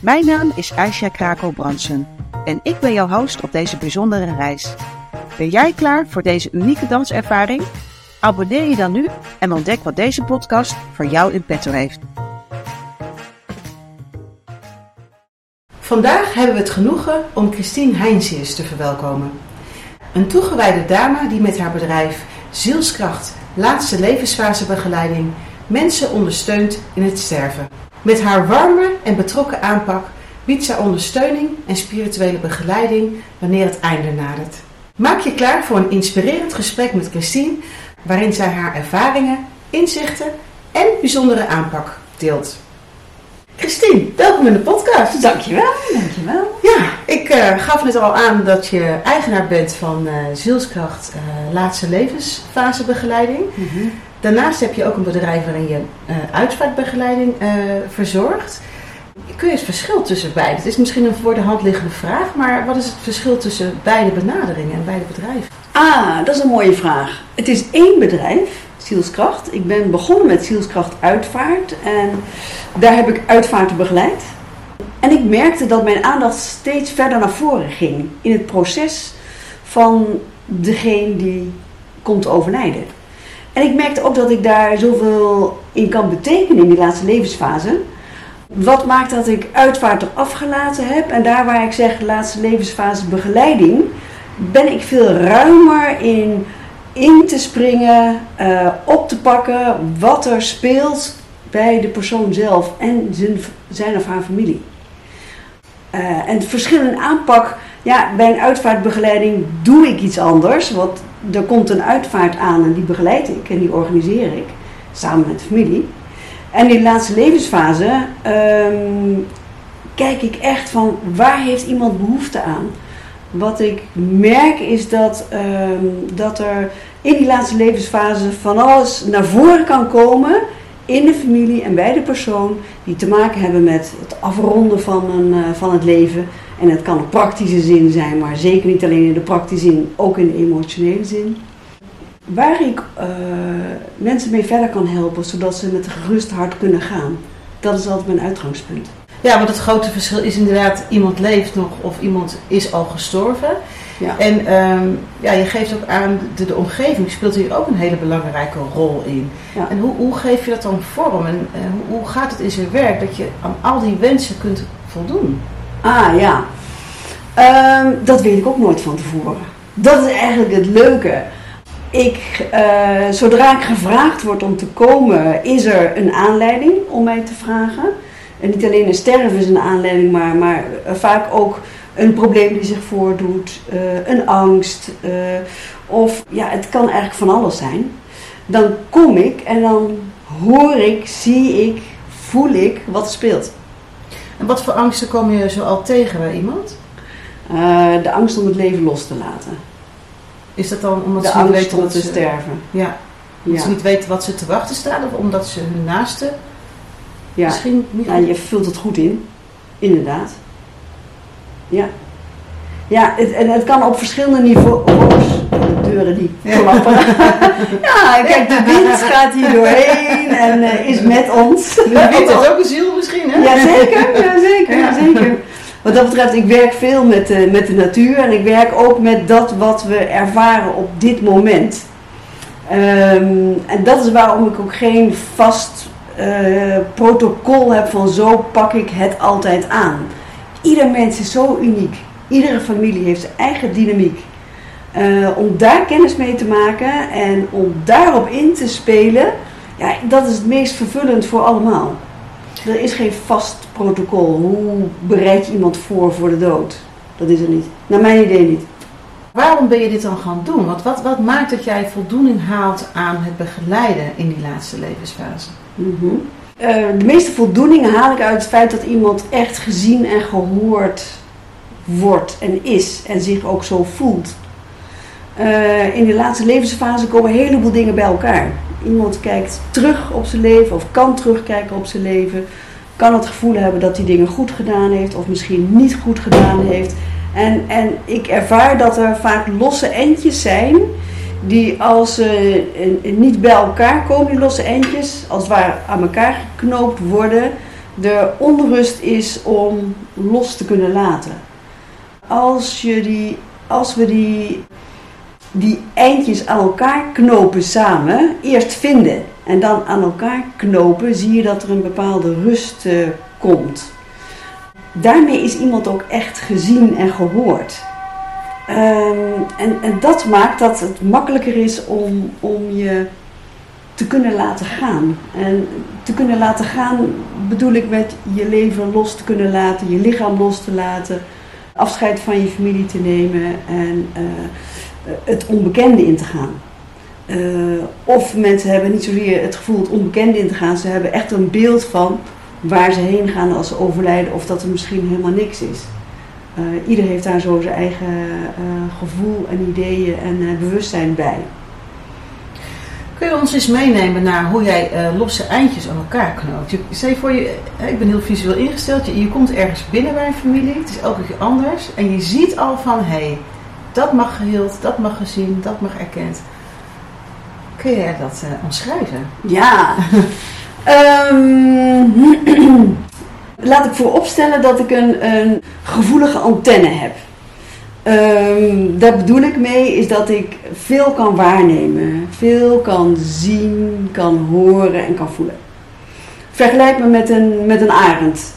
Mijn naam is Aisha Krakel-Bransen en ik ben jouw host op deze bijzondere reis. Ben jij klaar voor deze unieke danservaring? Abonneer je dan nu en ontdek wat deze podcast voor jou in petto heeft. Vandaag hebben we het genoegen om Christine Heinsius te verwelkomen. Een toegewijde dame die met haar bedrijf Zielskracht Laatste Levensfase Begeleiding mensen ondersteunt in het sterven. Met haar warme en betrokken aanpak biedt zij ondersteuning en spirituele begeleiding wanneer het einde nadert. Maak je klaar voor een inspirerend gesprek met Christine, waarin zij haar ervaringen, inzichten en bijzondere aanpak deelt. Christine, welkom in de podcast. Dankjewel, dankjewel. Ja, ik uh, gaf net al aan dat je eigenaar bent van uh, Zielskracht uh, Laatste Levensfasebegeleiding. Mm -hmm. Daarnaast heb je ook een bedrijf waarin je uitvaartbegeleiding verzorgt. Kun je het verschil tussen beide? Het is misschien een voor de hand liggende vraag, maar wat is het verschil tussen beide benaderingen en beide bedrijven? Ah, dat is een mooie vraag. Het is één bedrijf, Zielskracht. Ik ben begonnen met Zielskracht Uitvaart en daar heb ik uitvaarten begeleid. En ik merkte dat mijn aandacht steeds verder naar voren ging in het proces van degene die komt overlijden. En ik merkte ook dat ik daar zoveel in kan betekenen in die laatste levensfase. Wat maakt dat ik uitvaart eraf gelaten heb en daar waar ik zeg laatste levensfase begeleiding, ben ik veel ruimer in in te springen, uh, op te pakken wat er speelt bij de persoon zelf en zijn, zijn of haar familie. Uh, en het verschil in aanpak, ja, bij een uitvaartbegeleiding doe ik iets anders, want er komt een uitvaart aan en die begeleid ik en die organiseer ik samen met de familie. En in de laatste levensfase um, kijk ik echt van waar heeft iemand behoefte aan. Wat ik merk is dat, um, dat er in die laatste levensfase van alles naar voren kan komen in de familie en bij de persoon die te maken hebben met het afronden van, een, uh, van het leven. En het kan een praktische zin zijn, maar zeker niet alleen in de praktische zin, ook in de emotionele zin. Waar ik uh, mensen mee verder kan helpen, zodat ze met een gerust hart kunnen gaan. Dat is altijd mijn uitgangspunt. Ja, want het grote verschil is inderdaad, iemand leeft nog of iemand is al gestorven. Ja. En um, ja, je geeft ook aan, de, de, omgeving speelt hier ook een hele belangrijke rol in. Ja. En hoe, hoe geef je dat dan vorm en uh, hoe, hoe gaat het in zijn werk dat je aan al die wensen kunt voldoen? Ah ja, um, dat weet ik ook nooit van tevoren. Dat is eigenlijk het leuke. Ik, uh, zodra ik gevraagd word om te komen, is er een aanleiding om mij te vragen. En niet alleen een sterven is een aanleiding, maar, maar uh, vaak ook een probleem die zich voordoet, uh, een angst. Of ja, het kan eigenlijk van alles zijn. Dan kom ik en dan hoor ik, zie ik, voel ik wat speelt. En wat voor angsten kom je zo al tegen bij iemand? Uh, de angst om het leven los te laten. Is dat dan omdat de ze niet weten wat te ze sterven? Ja. Omdat Ja. ze niet weten wat ze te wachten staat of omdat ze hun naaste Ja. misschien niet ja, je vult het goed in, inderdaad. Ja. Ja, het, en het kan op verschillende niveaus. De deuren die klappen. Ja, kijk, de wind gaat hier doorheen en eh, is met ons. De wind is ook een ziel misschien, hè? Jazeker, jazeker, jazeker. Wat dat betreft, ik werk veel met, de met de natuur en ik werk ook met dat wat we ervaren op dit moment. Ehm, en dat is waarom ik ook geen vast eh, protocol heb van zo pak ik het altijd aan. Ieder mens is zo uniek. Iedere familie heeft zijn eigen dynamiek. Eh, om daar kennis mee te maken en om daarop in te spelen, ja, dat is het meest vervullend voor allemaal. Er is geen vast protocol. Hoe bereid je iemand voor voor de dood? Dat is er niet. Naar mijn idee niet. Waarom ben je dit dan gaan doen? Want wat, wat maakt dat jij voldoening haalt aan het begeleiden in die laatste levensfase? Mhm. eh, de meeste voldoening haal ik uit het feit dat iemand echt gezien en gehoord wordt en is en zich ook zo voelt. Eh, in de laatste levensfase komen een heleboel dingen bij elkaar. Iemand kijkt terug op zijn leven of kan terugkijken op zijn leven. Kan het gevoel hebben dat hij dingen goed gedaan heeft of misschien niet goed gedaan heeft. En, en ik ervaar dat er vaak losse eindjes zijn die als ze uh, niet bij elkaar komen, die losse eindjes, als het ware aan elkaar geknoopt worden, de onrust is om los te kunnen laten. Als, je die, als we die, die eindjes aan elkaar knopen samen, eerst vinden en dan aan elkaar knopen, zie je dat er een bepaalde rust uh, komt. Daarmee is iemand ook echt gezien en gehoord. Um, en, en dat maakt dat het makkelijker is om, om je te kunnen laten gaan. En te kunnen laten gaan bedoel ik met je leven los te kunnen laten, je lichaam los te laten, afscheid van je familie te nemen en uh, het onbekende in te gaan. Uh, of mensen hebben niet zozeer het gevoel het onbekende in te gaan, ze hebben echt een beeld van waar ze heen gaan als ze overlijden of dat er misschien helemaal niks is. Uh, ieder heeft daar zo zijn eigen gevoel en ideeën en bewustzijn bij. Kun je ons eens meenemen naar hoe jij losse eindjes aan elkaar knoopt? Je, stel voor je, ik ben heel visueel ingesteld, je, je, komt ergens binnen bij een familie, het is elke keer anders en je ziet al van hé, hey, dat mag geheeld, dat mag gezien, dat mag erkend. Kun jij dat omschrijven? Ja. um, laat ik vooropstellen dat ik een, een gevoelige antenne heb. Um, daar bedoel ik mee is dat ik veel kan waarnemen, veel kan zien, kan horen en kan voelen. Vergelijk me met een, met een arend.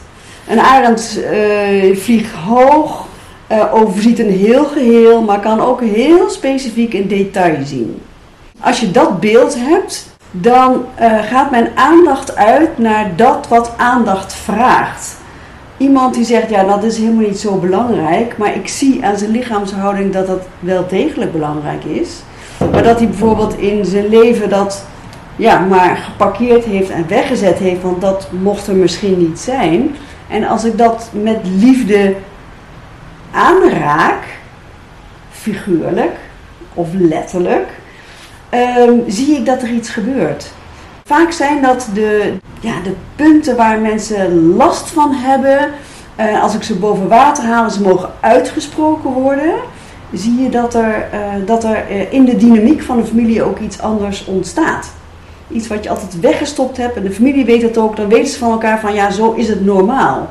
Een arend uh, vliegt hoog, uh, overziet een heel geheel, maar kan ook heel specifiek een detail zien. Als je dat beeld hebt, dan uh, gaat mijn aandacht uit naar dat wat aandacht vraagt. Iemand die zegt, ja, dat is helemaal niet zo belangrijk, maar ik zie aan zijn lichaamshouding dat dat wel degelijk belangrijk is. Maar dat hij bijvoorbeeld in zijn leven dat ja, maar geparkeerd heeft en weggezet heeft, want dat mocht er misschien niet zijn. En als ik dat met liefde aanraak, figuurlijk of letterlijk, um, zie ik dat er iets gebeurt. Vaak zijn dat de, ja, de punten waar mensen last van hebben. Uh, als ik ze boven water haal, ze mogen uitgesproken worden. Zie je dat er, uh, dat er uh, in de dynamiek van de familie ook iets anders ontstaat. Iets wat je altijd weggestopt hebt en de familie weet het ook. Dan weten ze van elkaar van ja, zo is het normaal.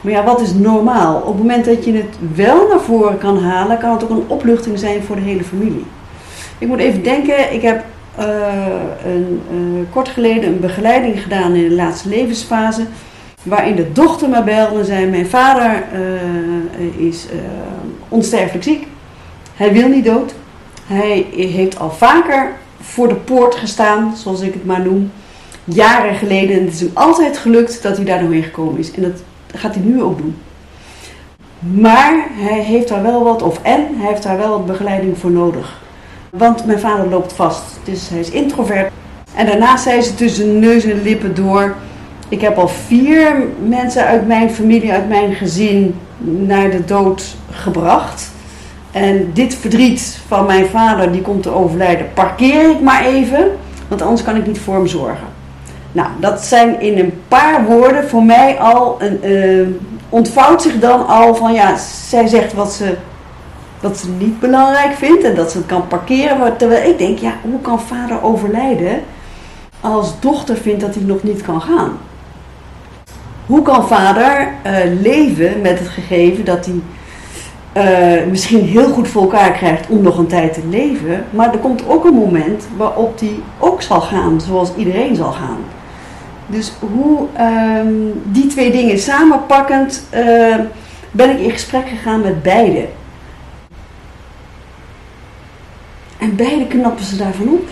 Maar ja, wat is normaal? Op het moment dat je het wel naar voren kan halen, kan het ook een opluchting zijn voor de hele familie. Ik moet even denken, ik heb uh, een, uh, kort geleden een begeleiding gedaan in de laatste levensfase. Waarin de dochter me belde en zei: Mijn vader uh, is onsterfelijk ziek. Hij wil niet dood. Hij heeft al vaker voor de poort gestaan, zoals ik het maar noem. Jaren geleden. En het is hem altijd gelukt dat hij daar in gekomen is. En dat gaat hij nu ook doen. Maar hij heeft daar wel wat, of en hij heeft daar wel wat begeleiding voor nodig. Want mijn vader loopt vast, dus hij is introvert. En daarnaast zei ze tussen neus en lippen door. Ik heb al vier mensen uit mijn familie, uit mijn gezin naar de dood gebracht. En dit verdriet van mijn vader, die komt te overlijden, parkeer ik maar even. Want anders kan ik niet voor hem zorgen. Nou, dat zijn in een paar woorden voor mij al een. Uh, ontvouwt zich dan al van ja, zij zegt wat ze dat ze niet belangrijk vindt en dat ze het kan parkeren. Terwijl ik denk, ja, hoe kan vader overlijden als dochter vindt dat hij nog niet kan gaan? Hoe kan vader uh, leven met het gegeven dat hij uh, misschien heel goed voor elkaar krijgt om nog een tijd te leven, maar er komt ook een moment waarop hij ook zal gaan, zoals iedereen zal gaan. Dus hoe um, die twee dingen samenpakkend uh, ben ik in gesprek gegaan met beide. En beide knappen ze daarvan op.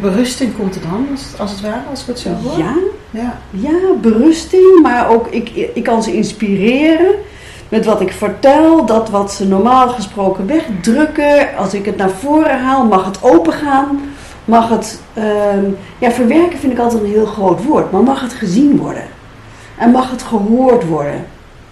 Berusting komt er dan, als het ware, als ik het zo hoor? Ja, ja. ja berusting, maar ook ik, ik kan ze inspireren met wat ik vertel. Dat wat ze normaal gesproken wegdrukken, als ik het naar voren haal, mag het open gaan. mag het, ehm, ja, verwerken vind ik altijd een heel groot woord, maar mag het gezien worden? En mag het gehoord worden?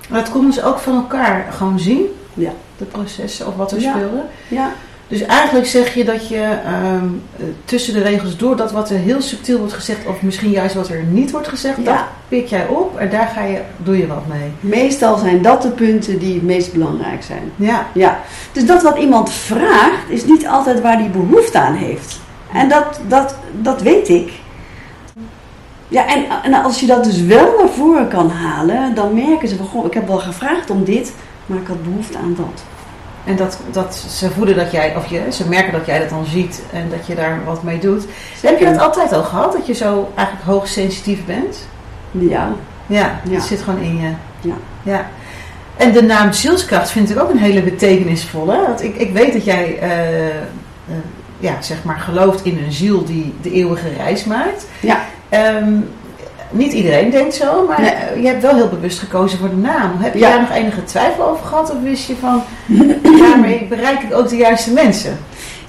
Maar het komt dus ook van elkaar gewoon zien, Ja. de processen of wat er Ja. speelde. Ja, Dus eigenlijk zeg je dat je ehm, eh, tussen de regels door dat wat er heel subtiel wordt gezegd, of misschien juist wat er niet wordt gezegd, Ja. dat pik jij op en daar ga je, doe je wat mee. meestal zijn dat de punten die het meest belangrijk zijn. Ja, Ja, dus dat wat iemand vraagt is niet altijd waar die behoefte aan heeft. En dat, dat, dat weet ik. Ja, en, en als je dat dus wel naar voren kan halen, dan merken ze van, goh, ik heb wel gevraagd om dit, maar ik had behoefte aan dat. En dat, dat ze voelen dat jij, of je, ze merken dat jij dat dan ziet en dat je daar wat mee doet. Heb je dat altijd al gehad, dat je zo eigenlijk hoogsensitief bent? Ja, Ja, Ja. dat zit gewoon in je. Ja. ja. En de naam zielskracht vind ik ook een hele betekenisvolle. Want ik, ik weet dat jij eh, eh, ja, zeg maar gelooft in een ziel die de eeuwige reis maakt. ja. Ehm, niet iedereen denkt zo, maar Nee. je hebt wel heel bewust gekozen voor de naam. Heb je Ja. daar nog enige twijfel over gehad? Of wist je van, daarmee bereik ik ook de juiste mensen?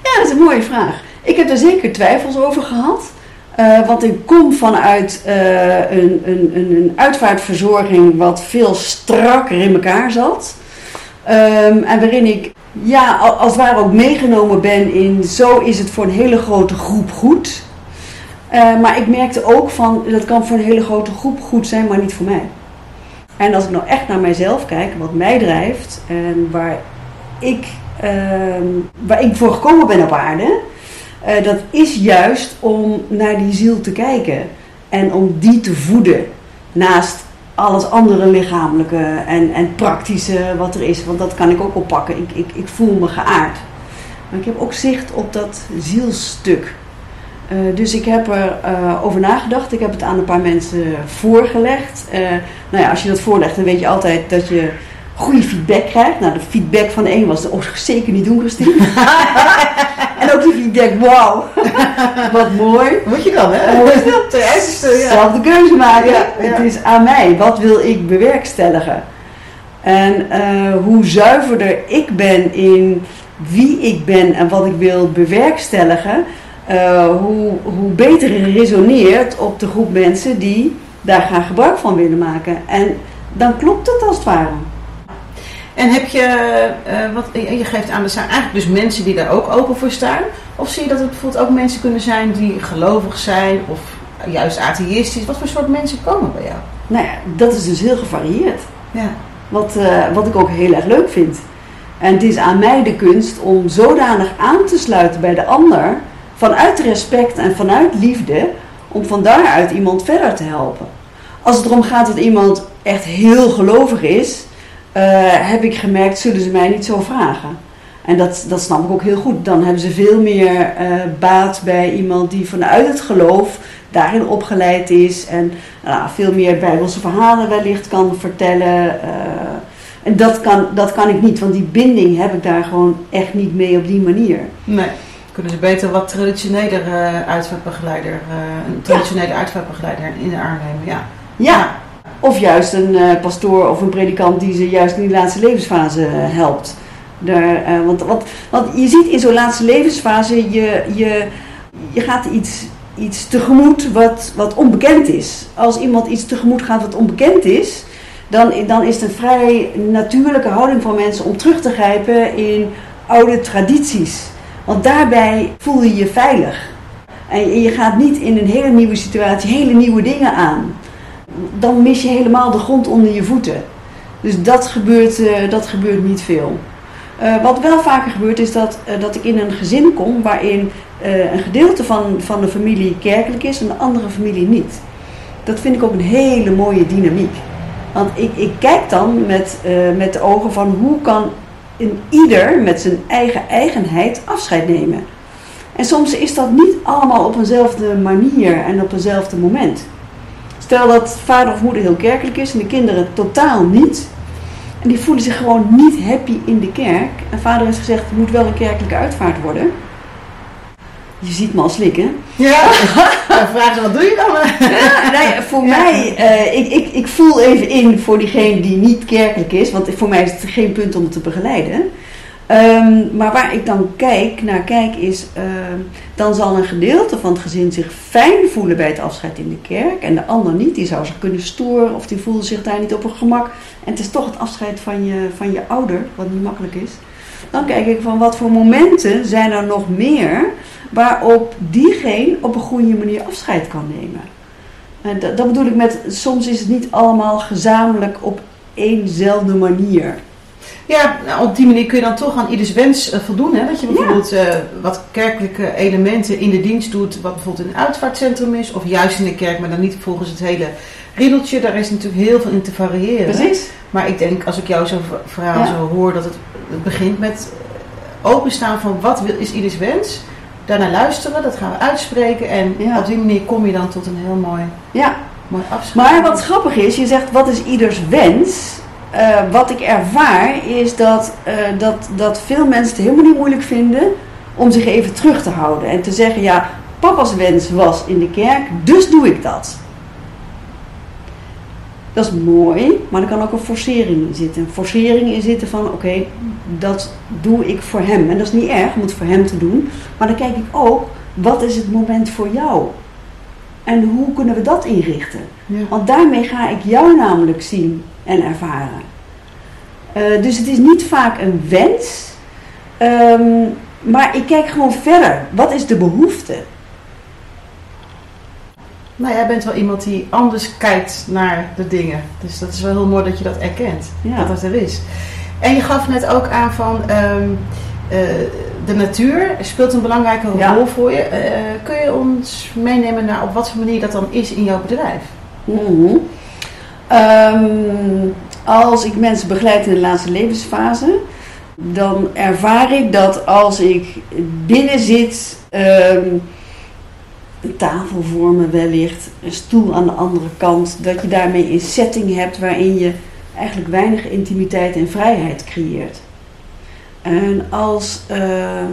Ja, dat is een mooie vraag. Ik heb er zeker twijfels over gehad. Eh, want ik kom vanuit eh, een, een, een, een uitvaartverzorging wat veel strakker in elkaar zat. Ehm, en waarin ik ja, al- als het ware ook meegenomen ben in zo is het voor een hele grote groep goed. Eh, maar ik merkte ook van dat kan voor een hele grote groep goed zijn, maar niet voor mij. En als ik nou echt naar mijzelf kijk, wat mij drijft en waar ik, ehm, waar ik voor gekomen ben op aarde, eh, dat is juist om naar die ziel te kijken en om die te voeden naast alles andere lichamelijke en, en praktische wat er is. Want dat kan ik ook oppakken. Ik, ik, ik voel me geaard. Maar ik heb ook zicht op dat zielstuk. Eh, dus ik heb er eh, over nagedacht. Ik heb het aan een paar mensen voorgelegd. Eh, nou ja, als je dat voorlegt, dan weet je altijd dat je goede feedback krijgt. Nou, de feedback van een was oh, zeker niet doen, Christine. en ook die feedback, wauw, wat mooi. Moet je dan, hè? Is dat? Ja. Zelf de keuze maken. Ja, ja. Het is aan mij. Wat wil ik bewerkstelligen? En hoe zuiverder ik ben in wie ik ben en wat ik wil bewerkstelligen, eh, hoe, hoe beter het resoneert op de groep mensen die daar graag gebruik van willen maken. En dan klopt het als het ware. En heb je, eh, wat, je geeft aan, er zijn eigenlijk dus mensen die daar ook open voor staan. Of zie je dat het bijvoorbeeld ook mensen kunnen zijn die gelovig zijn of juist atheïstisch? Wat voor soort mensen komen bij jou? Nou ja, dat is dus heel gevarieerd. Ja. Wat, eh, wat ik ook heel erg leuk vind. En het is aan mij de kunst om zodanig aan te sluiten bij de ander, vanuit respect en vanuit liefde, om van daaruit iemand verder te helpen. Als het erom gaat dat iemand echt heel gelovig is, eh, heb ik gemerkt, zullen ze mij niet zo vragen. En dat, dat snap ik ook heel goed. Dan hebben ze veel meer eh, baat bij iemand die vanuit het geloof daarin opgeleid is en nou, veel meer bijbelse verhalen wellicht kan vertellen. eh, en dat kan, dat kan ik niet, want die binding heb ik daar gewoon echt niet mee op die manier. Nee. Kunnen ze beter wat traditioneler eh, uitvaartbegeleider, eh, een traditionele uitvaartbegeleider in de arm nemen? Ja. Ja, of juist een eh, pastoor of een predikant die ze juist in die laatste levensfase helpt. Daar, want, want, want je ziet in zo'n laatste levensfase, je, je, je gaat iets, iets tegemoet wat, wat onbekend is. Als iemand iets tegemoet gaat wat onbekend is, dan, dan is het een vrij natuurlijke houding van mensen om terug te grijpen in oude tradities. Want daarbij voel je je veilig. En je gaat niet in een hele nieuwe situatie hele nieuwe dingen aan. Dan mis je helemaal de grond onder je voeten. Dus dat gebeurt, eh, dat gebeurt niet veel. Eh, wat wel vaker gebeurt is dat, eh, dat ik in een gezin kom waarin een gedeelte van, van de familie kerkelijk is en de andere familie niet. Dat vind ik ook een hele mooie dynamiek. Want ik, ik kijk dan met, met de ogen van hoe kan een ieder met zijn eigen eigenheid afscheid nemen. En soms is dat niet allemaal op eenzelfde manier en op eenzelfde moment. Stel dat vader of moeder heel kerkelijk is en de kinderen totaal niet. En die voelen zich gewoon niet happy in de kerk. En vader heeft gezegd, er moet wel een kerkelijke uitvaart worden. Je ziet me al slikken. Ja. Dan vragen ze, wat doe je dan? Ja, nou ja, voor mij, eh, ik, ik, ik voel even in voor diegene die niet kerkelijk is. Want voor mij is het geen punt om te begeleiden. Ehm, maar waar ik dan kijk, naar kijk is, ehm, dan zal een gedeelte van het gezin zich fijn voelen bij het afscheid in de kerk en de ander niet. Die zou zich kunnen storen of die voelde zich daar niet op een gemak. En het is toch het afscheid van je, van je ouder, wat niet makkelijk is. Dan kijk ik van wat voor momenten zijn er nog meer waarop diegene op een goede manier afscheid kan nemen. En dat, dat bedoel ik met, soms is het niet allemaal gezamenlijk op éénzelfde manier. Ja, nou, op die manier kun je dan toch aan ieders wens uh, voldoen. Hè? Dat je bijvoorbeeld uh, wat kerkelijke elementen in de dienst doet, wat bijvoorbeeld in een uitvaartcentrum is, of juist in de kerk, maar dan niet volgens het hele riedeltje. Daar is natuurlijk heel veel in te variëren. Precies. Maar ik denk, als ik jou zo'n verhaal ja. zo hoor, dat het, het begint met openstaan van wat wil, is ieders wens. Daarna luisteren, dat gaan we uitspreken. En ja. op die manier kom je dan tot een heel mooi, ja. mooi afscheid. Maar wat grappig is, je zegt wat is ieders wens? Uh, wat ik ervaar is dat, uh, dat, dat veel mensen het helemaal niet moeilijk vinden om zich even terug te houden. En te zeggen, ja, papa's wens was in de kerk, dus doe ik dat. Dat is mooi, maar er kan ook een forcering in zitten. Een forcering in zitten van, oké, okay, dat doe ik voor hem. En dat is niet erg om het voor hem te doen. Maar dan kijk ik ook, wat is het moment voor jou? En hoe kunnen we dat inrichten? Ja. Want daarmee ga ik jou namelijk zien en ervaren. Uh, dus het is niet vaak een wens, um, maar ik kijk gewoon verder. Wat is de behoefte? Nou, jij bent wel iemand die anders kijkt naar de dingen. Dus dat is wel heel mooi dat je dat erkent. Ja. Dat dat er is. En je gaf net ook aan van um, uh, de natuur speelt een belangrijke rol ja. voor je. Uh, kun je ons meenemen naar op wat voor manier dat dan is in jouw bedrijf? Mm -hmm. um, als ik mensen begeleid in de laatste levensfase, dan ervaar ik dat als ik binnen zit. Um, een tafel voor me wellicht, een stoel aan de andere kant, dat je daarmee een setting hebt waarin je eigenlijk weinig intimiteit en vrijheid creëert. En als, uh,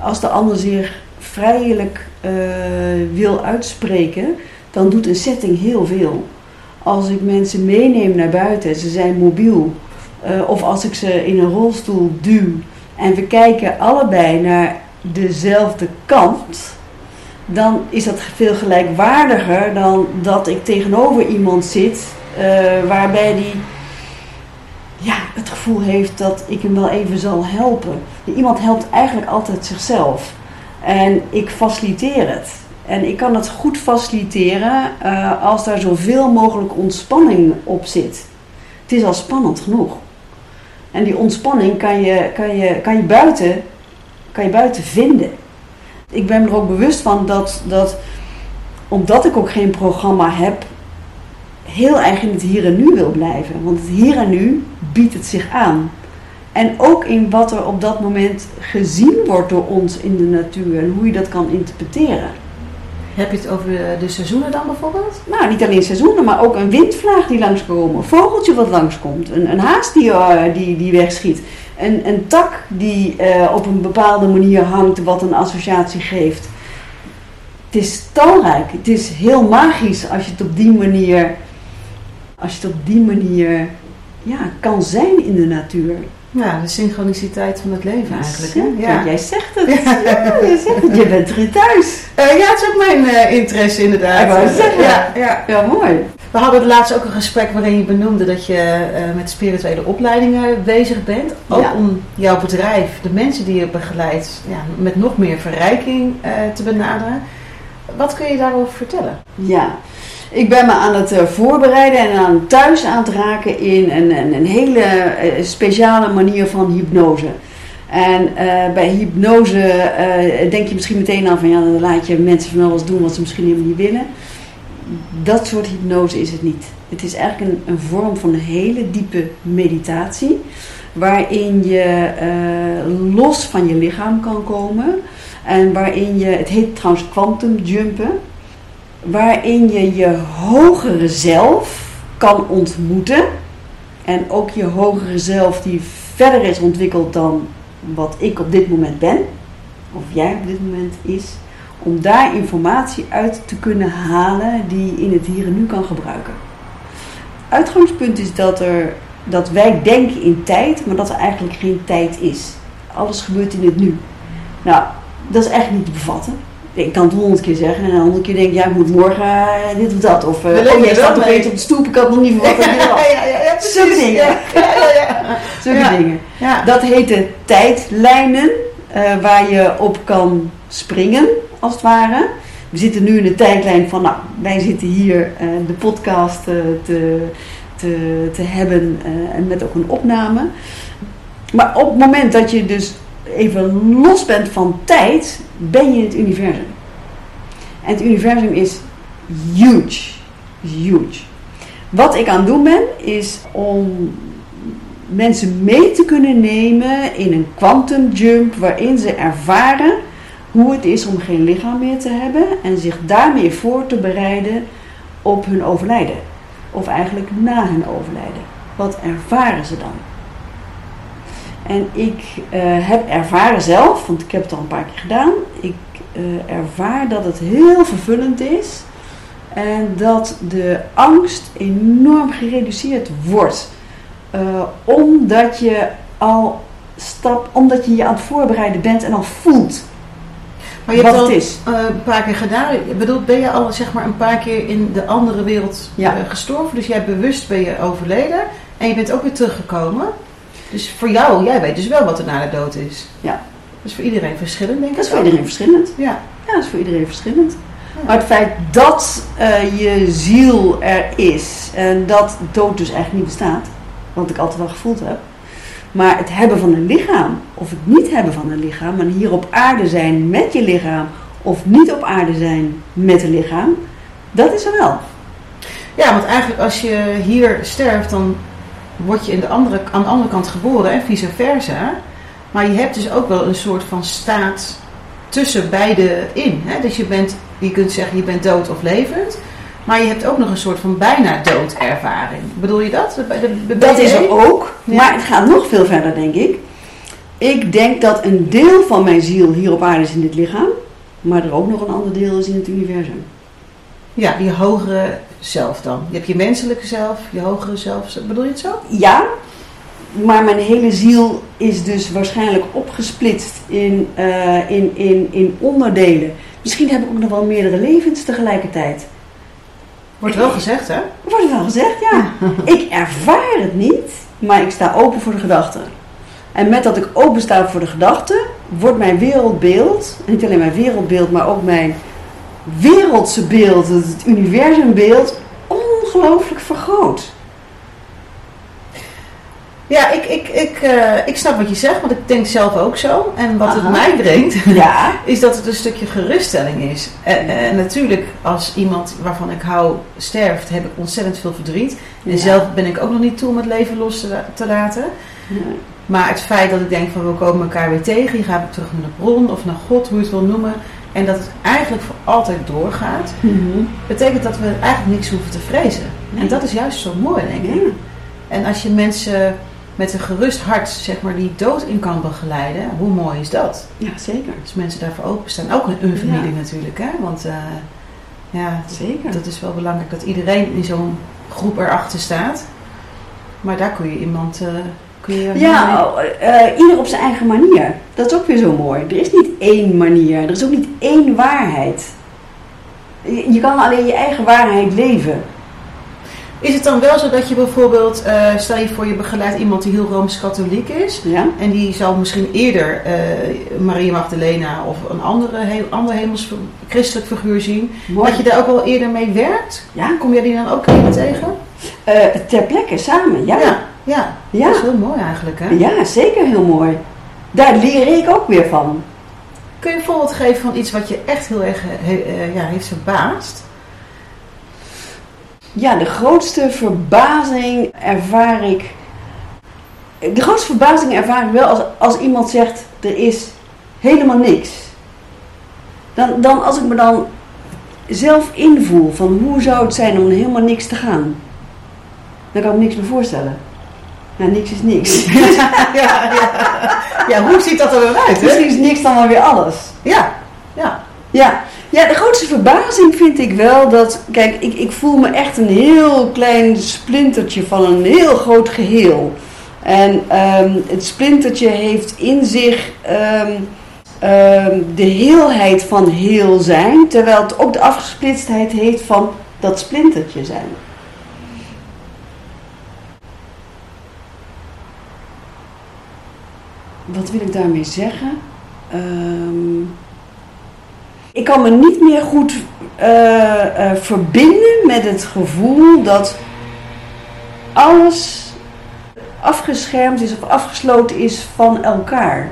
als de ander zich vrijelijk uh, wil uitspreken, dan doet een setting heel veel. Als ik mensen meeneem naar buiten, ze zijn mobiel, uh, of als ik ze in een rolstoel duw en we kijken allebei naar dezelfde kant, dan is dat veel gelijkwaardiger dan dat ik tegenover iemand zit uh, waarbij die ja, het gevoel heeft dat ik hem wel even zal helpen. Iemand helpt eigenlijk altijd zichzelf. En ik faciliteer het. En ik kan het goed faciliteren uh, als daar zoveel mogelijk ontspanning op zit. Het is al spannend genoeg. En die ontspanning kan je, kan je, kan je, buiten, kan je buiten vinden. Ik ben er ook bewust van dat, dat, omdat ik ook geen programma heb, heel erg in het hier en nu wil blijven. Want het hier en nu biedt het zich aan. En ook in wat er op dat moment gezien wordt door ons in de natuur en hoe je dat kan interpreteren. Heb je het over de seizoenen dan bijvoorbeeld? Nou, niet alleen seizoenen, maar ook een windvlaag die langskomt. Een vogeltje wat langskomt. Een, een haas die, uh, die, die wegschiet. Een, een tak die uh, op een bepaalde manier hangt, wat een associatie geeft. Het is talrijk. Het is heel magisch als je het op die manier, als je het op die manier ja, kan zijn in de natuur. Ja, de synchroniciteit van het leven eigenlijk. Hè? Ja. Jij zegt het. Ja. je zegt het. Je bent er thuis. Uh, ja, het is ook mijn uh, interesse inderdaad. Ik wou zeggen. Ja, ja. ja, mooi. We hadden laatst ook een gesprek waarin je benoemde dat je uh, met spirituele opleidingen bezig bent. Ook ja. om jouw bedrijf, de mensen die je begeleidt, ja, met nog meer verrijking te benaderen. Wat kun je daarover vertellen? Ja, ik ben me aan het uh, voorbereiden en aan thuis aan het raken in een, een, een hele uh, speciale manier van hypnose. En uh, bij hypnose denk je misschien meteen aan van ja, dan laat je mensen van alles doen wat ze misschien helemaal niet willen. Dat soort hypnose is het niet. Het is eigenlijk een, een vorm van een hele diepe meditatie. Waarin je los van je lichaam kan komen. En waarin je, het heet trouwens quantum jumpen waarin je je hogere zelf kan ontmoeten. En ook je hogere zelf die verder is ontwikkeld dan wat ik op dit moment ben, of jij op dit moment is, om daar informatie uit te kunnen halen die je in het hier en nu kan gebruiken. Uitgangspunt is dat, er, dat wij denken in tijd, maar dat er eigenlijk geen tijd is. alles gebeurt in het nu. Nou, dat is echt niet te bevatten. Ik kan het honderd keer zeggen en honderd keer denk ik, ja, ik moet morgen uh, dit of dat. Of, uh, leven oh, jij staat nog op de stoep, ik had nog niet verwacht dat je ja, ja, ja, precies. Zulke dingen. Zulke dingen. Dat heten tijdlijnen eh, waar je op kan springen, als het ware. We zitten nu in de tijdlijn van, nou, wij zitten hier eh, de podcast eh, te, te, te hebben eh, en met ook een opname. Maar op het moment dat je dus even los bent van tijd, ben je in het universum. En het universum is huge. Huge. Wat ik aan het doen ben, is om mensen mee te kunnen nemen in een quantum jump waarin ze ervaren hoe het is om geen lichaam meer te hebben en zich daarmee voor te bereiden op hun overlijden. Of eigenlijk na hun overlijden. Wat ervaren ze dan? En ik eh, heb ervaren zelf, want ik heb het al een paar keer gedaan, ik eh, ervaar dat het heel vervullend is en dat de angst enorm gereduceerd wordt. Eh, omdat je al stap, omdat je je aan het voorbereiden bent en al voelt Maar je hebt wat al het is. een paar keer gedaan. Ik bedoel, ben je al zeg maar een paar keer in de andere wereld Ja. gestorven? Dus jij bewust ben je overleden en je bent ook weer teruggekomen. Dus voor jou, jij weet dus wel wat er na de dood is. Ja. Dat is voor iedereen verschillend, denk ik. Dat is voor iedereen verschillend. Ja. Ja, dat is voor iedereen verschillend. Ja. Maar het feit dat eh, je ziel er is en dat dood dus eigenlijk niet bestaat, wat ik altijd wel gevoeld heb, maar het hebben van een lichaam of het niet hebben van een lichaam en hier op aarde zijn met je lichaam of niet op aarde zijn met een lichaam, dat is er wel. Ja, want eigenlijk als je hier sterft, dan word je in de andere, aan de andere kant geboren en vice versa. Maar je hebt dus ook wel een soort van staat tussen beide in. Hè? Dus je, bent, je kunt zeggen je bent dood of levend. Maar je hebt ook nog een soort van bijna doodervaring. Bedoel je dat? De, de, de Dat is er ook, Ja. maar het gaat nog veel verder, denk ik. Ik denk dat een deel van mijn ziel hier op aarde is in dit lichaam, maar er ook nog een ander deel is in het universum. Ja, die hogere zelf dan. Je hebt je menselijke zelf, je hogere zelf. Bedoel je het zo? Ja, maar mijn hele ziel is dus waarschijnlijk opgesplitst in, eh, in, in, in onderdelen. Misschien heb ik ook nog wel meerdere levens tegelijkertijd. Wordt wel gezegd, hè? Wordt wel gezegd, ja. ik ervaar het niet, maar ik sta open voor de gedachten. En met dat ik open sta voor de gedachten, wordt mijn wereldbeeld, niet alleen mijn wereldbeeld, maar ook mijn wereldse beeld, het universumbeeld, ongelooflijk vergroot. Ja, ik, ik, ik, eh, ik snap wat je zegt, want ik denk zelf ook zo. En wat Aha. het mij brengt, Ja, is dat het een stukje geruststelling is. En, en natuurlijk, als iemand waarvan ik hou sterft, heb ik ontzettend veel verdriet. En Ja. zelf ben ik ook nog niet toe om het leven los te, te laten. Maar het feit dat ik denk van we komen elkaar weer tegen, je gaat weer terug naar de bron of naar God, hoe je het wil noemen. En dat het eigenlijk voor altijd doorgaat, Mhm. betekent dat we eigenlijk niks hoeven te vrezen. En dat is juist zo mooi, denk ik. Ja. En als je mensen met een gerust hart, zeg maar, die dood in kan begeleiden, hoe mooi is dat? ja, zeker. Als mensen daarvoor openstaan. Ook hun familie natuurlijk, hè? Want eh, ja, Zeker. dat is wel belangrijk dat iedereen in zo'n groep erachter staat. Maar daar kun je iemand. eh, Ja, eh, ieder op zijn eigen manier. Dat is ook weer zo mooi. Er is niet één manier. Er is ook niet één waarheid. Je je kan alleen je eigen waarheid leven. Is het dan wel zo dat je bijvoorbeeld, eh, stel je voor je begeleidt iemand die heel rooms-katholiek is. Ja? En die zal misschien eerder eh, Maria Magdalena of een andere, heel, ander hemels christelijk figuur zien. Mooi. Dat je daar ook wel eerder mee werkt. Ja? Kom jij die dan ook tegen? Ter plekke, samen. Ja. ja. Ja. Ja. Dat is heel mooi eigenlijk. Hè? Ja, zeker heel mooi. Daar leer ik ook weer van. Kun je een voorbeeld geven van iets wat je echt heel erg eh, he- eh, ja, heeft verbaasd? Ja, de grootste verbazing ervaar ik. De grootste verbazing ervaar ik wel als, als iemand zegt: er is helemaal niks. Dan, dan als ik me dan zelf invoel van hoe zou het zijn om helemaal niks te gaan, dan kan ik me niks meer voorstellen. Nou, niks is niks. ja, ja. ja, hoe ziet dat er dan uit? Misschien is niks dan wel weer alles. Ja, ja. Ja. ja, de grootste verbazing vind ik wel dat, kijk, ik, ik voel me echt een heel klein splintertje van een heel groot geheel. En ehm, het splintertje heeft in zich ehm, ehm, de heelheid van heel zijn, terwijl het ook de afgesplitstheid heeft van dat splintertje zijn. Wat wil ik daarmee zeggen? Ehm, ik kan me niet meer goed eh, eh, verbinden met het gevoel dat alles afgeschermd is of afgesloten is van elkaar.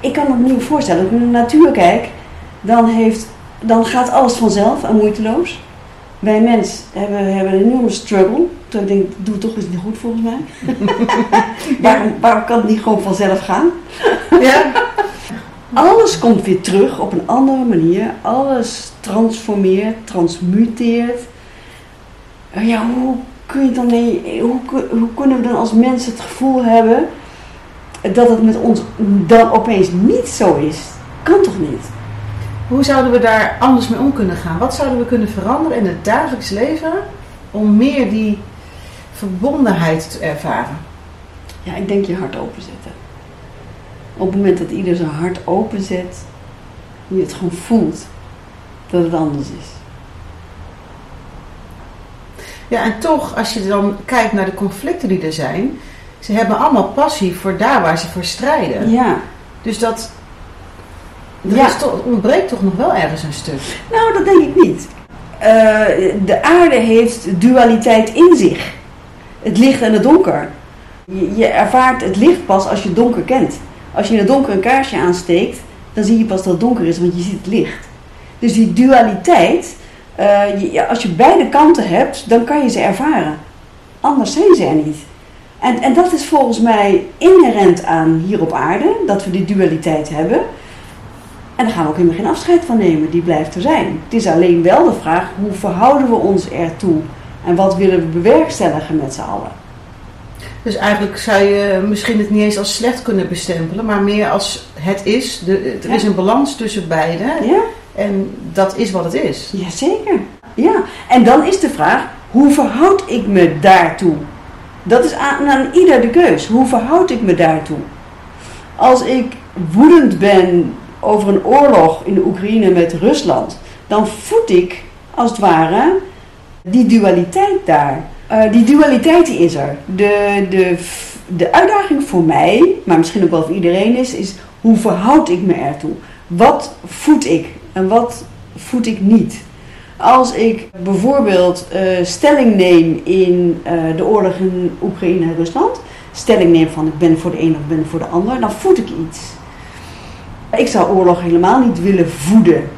Ik, kan me niet voorstellen. Als ik naar de natuur kijk, dan, heeft, dan gaat alles vanzelf en moeiteloos. Wij mens hebben, hebben een enorme struggle. Toen ik denk, doe toch eens niet goed volgens mij. waarom, waarom kan het niet gewoon vanzelf gaan? Ja? Alles komt weer terug op een andere manier. Alles transformeert, transmuteert. Ja, hoe kun je dan mee, hoe, kun- hoe kunnen we dan als mensen het gevoel hebben dat het met ons dan opeens niet zo is? Kan toch niet? Hoe zouden we daar anders mee om kunnen gaan? Wat zouden we kunnen veranderen in het dagelijks leven om meer die verbondenheid te ervaren? Ja, ik denk je hart openzetten. Op het moment dat ieder zijn hart openzet, je het gewoon voelt dat het anders is. Ja, en toch, als je dan kijkt naar de conflicten die er zijn, ze hebben allemaal passie voor daar waar ze voor strijden. Ja, Dus dat er Ja. toch, ontbreekt toch nog wel ergens een stuk. nou dat denk ik niet. Eh, de aarde heeft dualiteit in zich. Het licht en het donker. Je, je ervaart het licht pas als je het donker kent. Als je in het donker een kaarsje aansteekt, dan zie je pas dat het donker is, want je ziet het licht. Dus die dualiteit, eh, je- als je beide kanten hebt, dan kan je ze ervaren. Anders zijn ze er niet. En, en dat is volgens mij inherent aan hier op aarde, dat we die dualiteit hebben. En daar gaan we ook helemaal geen afscheid van nemen, die blijft er zijn. Het is alleen wel de vraag, hoe verhouden we ons ertoe? En wat willen we bewerkstelligen met z'n allen? Dus eigenlijk zou je misschien het niet eens als slecht kunnen bestempelen, maar meer als het is. De, er Ja. is een balans tussen beide Ja? en dat is wat het is. Jazeker. Ja, en dan is de vraag, hoe verhoud ik me daartoe? Dat is aan, aan ieder de keus. Hoe verhoud ik me daartoe? Als ik woedend ben over een oorlog in de Oekraïne met Rusland, dan voed ik als het ware die dualiteit daar. Eh, die dualiteit is er. De, de, de uitdaging voor mij, maar misschien ook wel voor iedereen is, is hoe verhoud ik me ertoe? Wat voed ik en wat voed ik niet? Als ik bijvoorbeeld eh, stelling neem in eh, de oorlog in Oekraïne en Rusland, stelling neem van ik ben voor de een of ik ben voor de ander, dan voed ik iets. Ik zou oorlog helemaal niet willen voeden.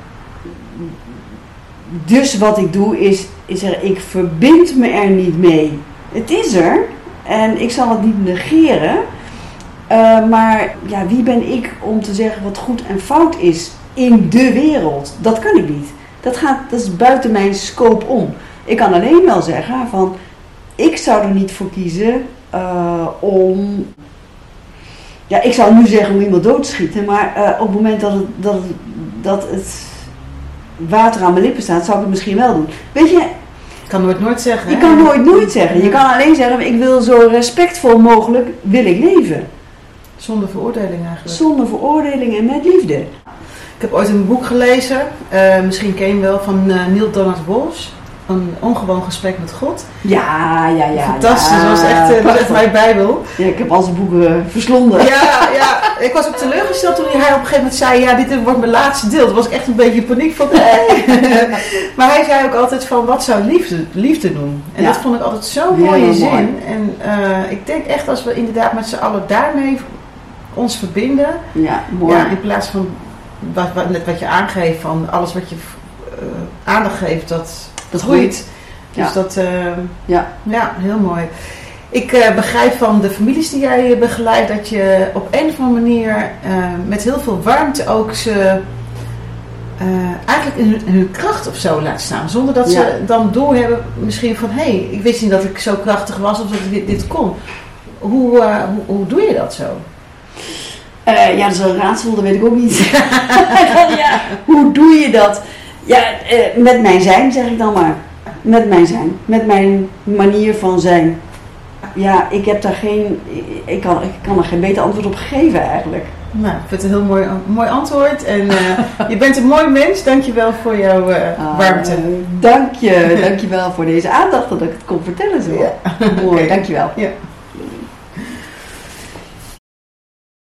Dus wat ik doe is, is ik verbind me er niet mee. Het is er en ik zal het niet negeren. Eh, maar ja, wie ben ik om te zeggen wat goed en fout is in de wereld? Dat kan ik niet. Dat, gaat, dat is buiten mijn scope om. Ik kan alleen wel zeggen van, ik zou er niet voor kiezen eh, om... Ja, ik zou nu zeggen om iemand dood te schieten, maar eh, op het moment dat het, dat, het, dat het water aan mijn lippen staat, zou ik het misschien wel doen. Weet je, Ik kan nooit nooit zeggen. je hè? kan nooit nooit zeggen. Je kan alleen zeggen, ik wil zo respectvol mogelijk wil ik leven. Zonder veroordeling eigenlijk. Zonder veroordeling en met liefde. Ik heb ooit een boek gelezen, eh, misschien ken je hem wel, van eh, Neil Donald Walsh. Een ongewoon gesprek met God. Ja, ja, ja. Fantastisch, ja, dat was echt, eh, dat was echt prachtig. mijn bijbel. Ja, ik heb al zijn boeken verslonden. Ja, ja, ik was ook teleurgesteld toen hij op een gegeven moment zei, ja, dit wordt mijn laatste deel. Toen was ik echt een beetje paniek van, nee. maar hij zei ook altijd van, wat zou liefde, liefde doen? En Ja. dat vond ik altijd zo'n Heel mooie mooi. zin. En eh, ik denk echt als we inderdaad met z'n allen daarmee ons verbinden, Ja, mooi. ja, in plaats van wat, wat, net wat je aangeeft, van alles wat je eh, aandacht geeft, dat, Dat groeit. Dus Ja. dat, eh, Ja. ja, heel mooi. Ik eh, begrijp van de families die jij eh, begeleidt dat je op een of andere manier met heel veel warmte ook ze eigenlijk in hun, in hun kracht of zo laat staan. Zonder dat Ja. ze dan doorhebben misschien van hé, hey, ik wist niet dat ik zo krachtig was of dat ik dit, dit kon. Hoe, hoe, hoe doe je dat zo? Ja, dat is een raadsel, dat weet ik ook niet. ja, hoe doe je dat? Ja, eh, met mijn zijn zeg ik dan maar. Met mijn zijn. Met mijn manier van zijn. ja, ik heb daar geen, ik kan, ik kan er geen beter antwoord op geven eigenlijk. Nou, ik vind het een heel mooi, mooi antwoord. En uh, je bent een mooi mens. Dankjewel voor jouw uh, uh, warmte. Dank je. Dankjewel voor deze aandacht dat ik het kon vertellen zo. Ja. Mooi, okay. dankjewel. Ja.